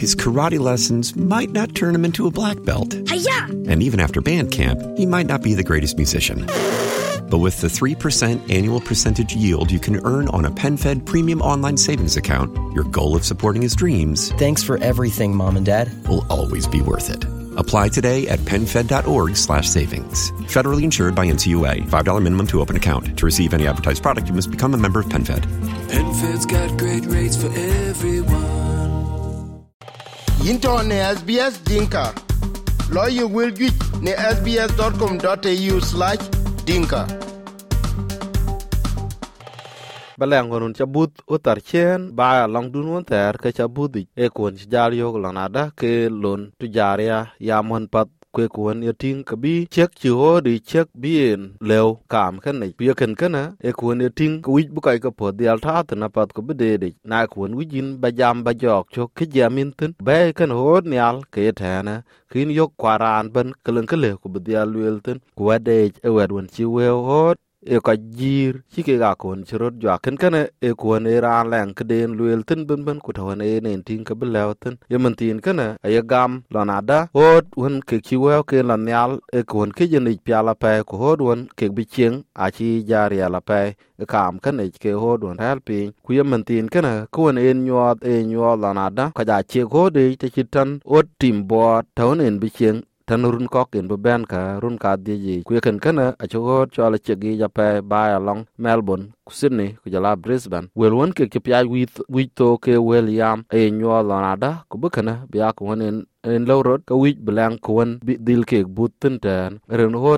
his karate lessons might not turn him into a black belt. Hiya! And even after band camp, he might not be the greatest musician. But with the 3% annual percentage yield you can earn on a PenFed premium online savings account, your goal of supporting his dreams Thanks for everything, Mom and Dad. will always be worth it. Apply today at penfed.org slash savings. Federally insured by NCUA. $5 minimum to open account. To receive any advertised product, you must become a member of PenFed. PenFed's got great rates for everyone. Into ne SBS Dinka. Lawyer will get ne sbs.com.au slash dinka. baleng honun ca but utar chen ba long dun won ter ke ca budi e kun ci jal yo lon ada ke lon tu jaria ya mon pat kwe kuon ye ting ka bi chek chi ho di chek bien lew kam kan ne bi ken kana e kuon ye ting ku wi bu kai ka po dial tha ta na pat ko bi de de na kuon wi jin ba jam ba jok chok ke jamin tin be kan ho nyal ke ta na kin yok kwaran ben kelen kele ku bi dial wel tin ku wade e wed won chi we hot e ka jir ci ke ga kon ci rot jwa ken ken e kon e ra leng ke den luel tin ben ben ku tawen e nen tin ke belaw tin ye men tin ken e ye gam lon ada hot won ke ci wa ke lan nyal e kon ke jeni pya la pe ku hot won ke bi chen a ci jar ya la pe e kam ken e ke hot won hal pin ku ye men tin ken kene kuon en nyot e nyot lon ada ka ja ci ko de te ci tan ot tim bo tawen en bi chen tan run kok in ben ka run ka di ji. Ku ken kana a chogo chola chegi ja pe ba along melbourne ku sydney ku brisbane. Wel won ke ke wi wi to ke wel yam e nyo lanada ku bukana bia ku won en en low road ka wi blang ku won bi dil ke but tin ten ren ho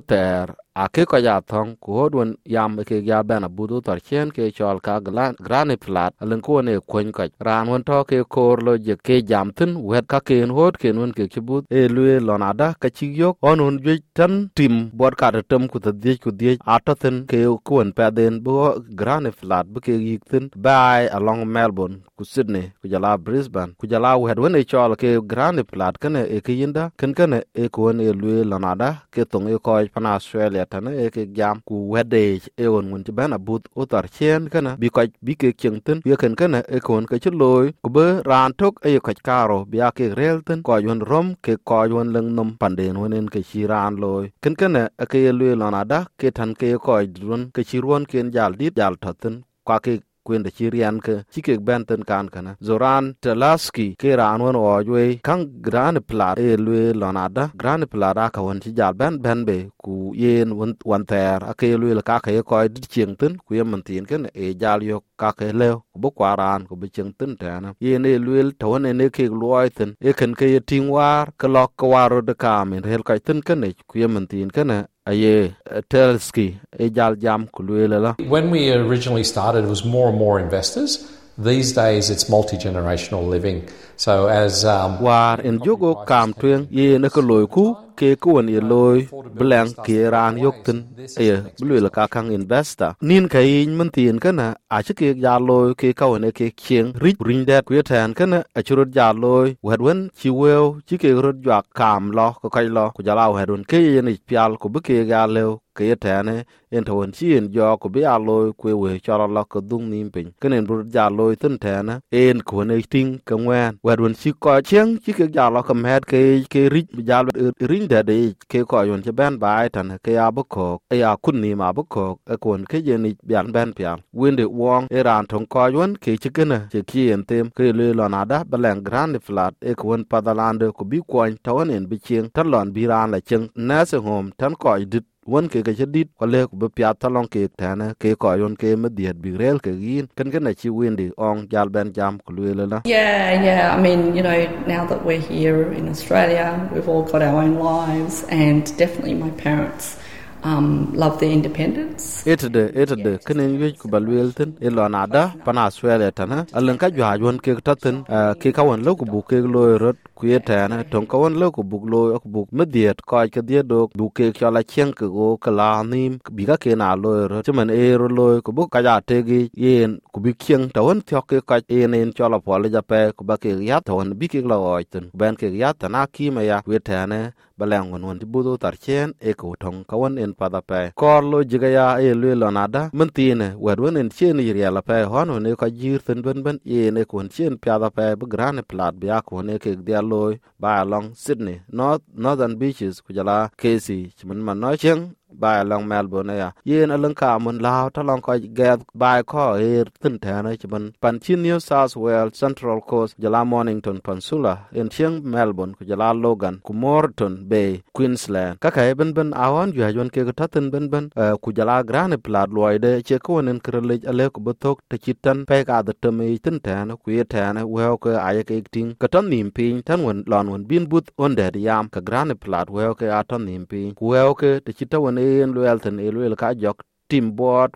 ter a ke ko ja thong ku hod won yam ke ya bana budu tar chen ke chol ka gran grani plat alen ko ne kon ka ran won to ke kor lo je ke jam tin wet ka ken hod ken won ke chibut e lue lonada ka chi yok on un je tan tim bot ka tem ku ta die ku die ato tin ke won pa den bo grani plat bu ke yik tin bai along melbourne ku sydney ku jala brisbane ku jala wet won e chol ke grani plat kane e ke yinda ken kane e ko won e lue lonada ke tong e ko pana australia tana e ke jam ku wede e on mun ti bana but utar chen kana bi ka bi ke chengten bi ken kana e kon ka chloy ku be ran tok e ka karo bi a ke rel relten ko yon rom, ke ko yon leng nom panden wonen ke chi ran loy ken kana e ke lue lonada ke tan ke ko drun ke chi ron ken jal dit, jal taten ka ke kwende ci rian ke ci ke benten kan kana zoran telaski ke ran won o jwe kan gran plat e lwe lonada gran plat aka won ci jal ben ben be ku yen won wan ter ake lwe ka ke ko dit chieng tin ku yem tin ken e jal yo ka ke le ku bu kwaran ku bu chieng tin tana yen e lwe to won ne ke lwoy tin e ken ke ting war ke lok ko waro de kam en hel ka tin ken ku yem tin ken aye eh, telski e eh, jal jam la When we originally started, it was more and more investors. These days, it's multi generational living. So, as um, war in jogo kam tuen ye na ko loy ku ke ko won ye loy blang ke ran yok tin. Ye blue la ka kang investor. Nin ka yin mun tin kana a chi ke ya loy ke ka won e ke kieng ri rin da ku tan kana a chi rut ya loy wad won chi weo chi ke rut ya kam lo ko kai lo. Ku ja la wad wen ke ye ni pial ku bu ke ga le ke ye tane en to won chi e. en jo ku bi a loy ku we choro lo ko dung nim pin. Kenen rut ya loy tin tane en ko ne ting ka ngwan បាទវនស៊ីកោជាងជីកយ៉ាឡកំហេតគេគេរិចយ៉ាលរិញដែរគេកោយនជាបានបាយតានគេអាបកកអីអាគុននីមកបកកអកូនគេយនិចបានបានប្រាំវិនដេវងអេរ៉ានថងកោយនគេជិកណជាគៀនទេមគេលឺលណាដាបលែងក្រានហ្វ្លាតអេគួនប៉ាដាឡានដេកូប៊ីគួនតោនអិនបិជាងតឡនប៊ីរ៉ានឡាជាងណាសហមតានកោយឌិត won ke ke dit ko le be pya talon ke tane ke ko yon ke me diet bi rel ke yin ken ken chi windi ong jal ben jam ko le la Yeah, yeah. I mean, you know, now that we're here in Australia, we've all got our own lives, and definitely my parents um, love their independence. etede etede kenen yej ku balwel tin e lo na da pana swele tana alen ka jwa yon ke tatin ke ka won lo ku bu ke lo rot ku ku ye tɛɛne tɔŋ ka wen le ku buk looi ku buk mediet kɔc ke dhiet dok buk keek cɔl acieŋ ke go ke la nim bi ka ken a looi rot cimen eero looi ku bu kac a tegi yen ku bi kieŋ tawon thiɔk ke kac en en cɔl apuɔlic apɛ ku ba kek yat tawon bi kek la ɔɔc thin ku bɛn kek yat tana kiime ya ku ye tɛɛne balɛŋ wen wen ti budho tar cien e ku tɔŋ ka wen en padha pɛ kɔr lo jiga ya e lue lɔ nada min thiine wɛt wen en cien yiriɛl apɛ hɔn wen e kɔc jiir thin bɛnbɛn yen e kun cien piath apɛ bi grani plat bi ak wen e kek dhiɛl loi ba long sydney north northern beaches ku jala kesi cimin man no cheng bài long melbourne ya à. yen aleng ka mun lao ta long ko get bài ko er tin ta na chi chiban pan chin new south wales, central coast, jala mornington pansula en chiang melbourne ku jala logan ku morton bay, queensland. Ka ka ben ben awan ju ajon ke ta tin ben ben ku jala grane plat loide che ko nen krele ale ku botok ta chi tan pe ka da teme tin ta na ku ye ta na we ko ay ke ting ka ton nim pin tan won lon won bin but on der yam ka grane plat we ke aton nim pin. Ku we ko ta ke te chita en luel ten ka jok tim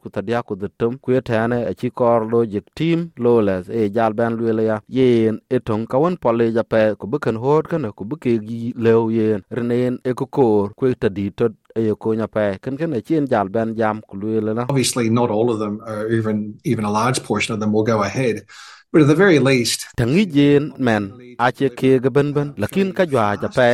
ku ku ku chi kor lo jik tim lo e jal ben ya. Yen pole ja pe ku hot ku gi yen. Renen e ku kor ku tadi tot obviously not all of them or even even a large portion of them will go ahead but at the tangi jen men ache ke ga ben ben lakin ka jwa ja pe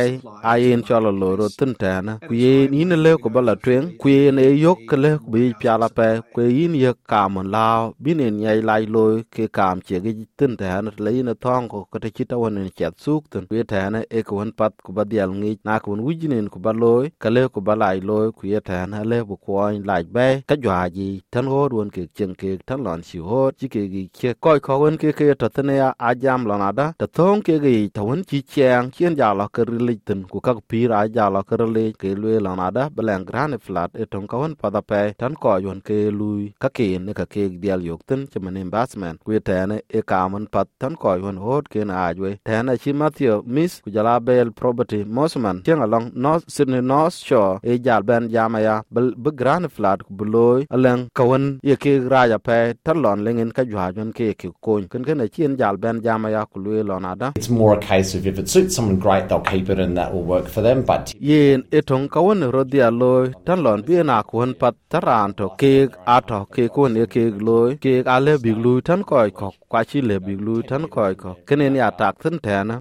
a yen cholo lo ro tin ta na ku ye ni ne le ko bala twen ku ye ne yok ke le ku bi pya la pe ku yin ye ka lao. Bi ne nyai lai lo ke kam che gi tin ta na le ne thong ko ko te chita won ne chat suk tin ku ye ta na e ko won pat ku ba dial ngi na ku wi jinin ku ba lo ka le ku ba lai lo ku ye ta na le bu ko lai be ka jwa ji tan ho won ke chen ke tan lon si ho chi ke gi che ko ko won ke ke to tene ya a jam lo na da ta thong ke gi ta won chi chang chien ja la ke ri tin ku ka pi ra ja la ke ri ke lu lo na da belen gran flat e tong ka won pa da pe tan ko yon ke lui ka ke ne ka ke dial yok tin che man investment ku te ne e ka man pat tan ko yon hot ke na ajwe te ne chi matthew, miss ku jala bel property, mosman. Cheng along, north sydney, north shore. E jal ben jama ya be gran flat ku bloy alen ka won ye ke ra ja pe tan lon lengen ka jwa jon ke ke ko ken ken chien jal ben jama ya ku lu lo na da. It's more a case of if it suits someone great, they'll keep it and that will work for them. But yen etong kawon rodia loy tan lon bi na kun pat taran to ke ato ke kun ye ke loy ke ale big lu tan koy ko kwa chi le big lu tan koy ko. Kenen ya tak tan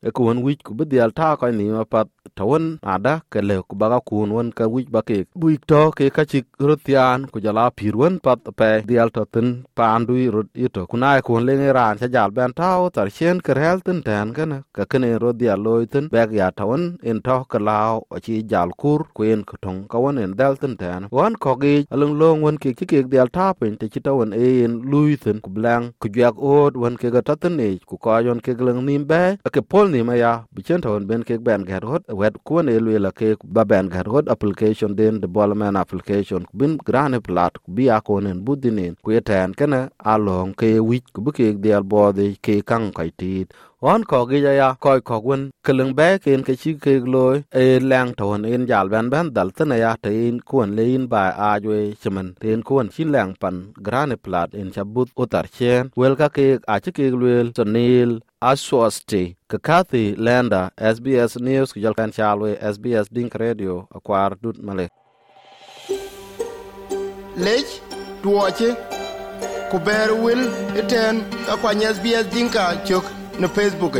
e kun wich ku bi dial ta koy ni ma pat tawon ada ke le ku baga kun won ka wich ba ke buik to ke ka chi rotian ku jala pirwon pat pe dial to tin pandui rot ito kuna kun le ran cha jal ben tao tar chen ke hel tin ten kana ka kenen rodia loy tin bek ya tawon in to ka lao chi jal kur kuen ko tong ka won en dal tin ten wan ko gi alung long won ke ki ke dial ta pen te chita won e en lui tin ku blang ku jak od won ke ga ta tin ne ku ko yon ke glang nim be ke pol ni ma ya bi chen tawon ben ke ben ga rot wet ku ne lu la ke ba ben ga rot application den development application ku bin grane plat ku bi akonen budinen ku yeten kana along ke wich ku bi ke dial bo de ke kang kai tit on ko gi ya ko à? ko gun keleng be ken ke chi ke loy e lang ton in jal ban ban dal tna ya te in kun le in ba a jwe chimen ten kun chin lang pan grane plat in chabut utar chen wel ka ke a chi ke lwel sonil aswasti ka kathy lenda sbs news ku jal kan chalwe sbs dink radio akwar dut male lech tuoche ku ber wil iten akwany sbs dinka chok ne facebook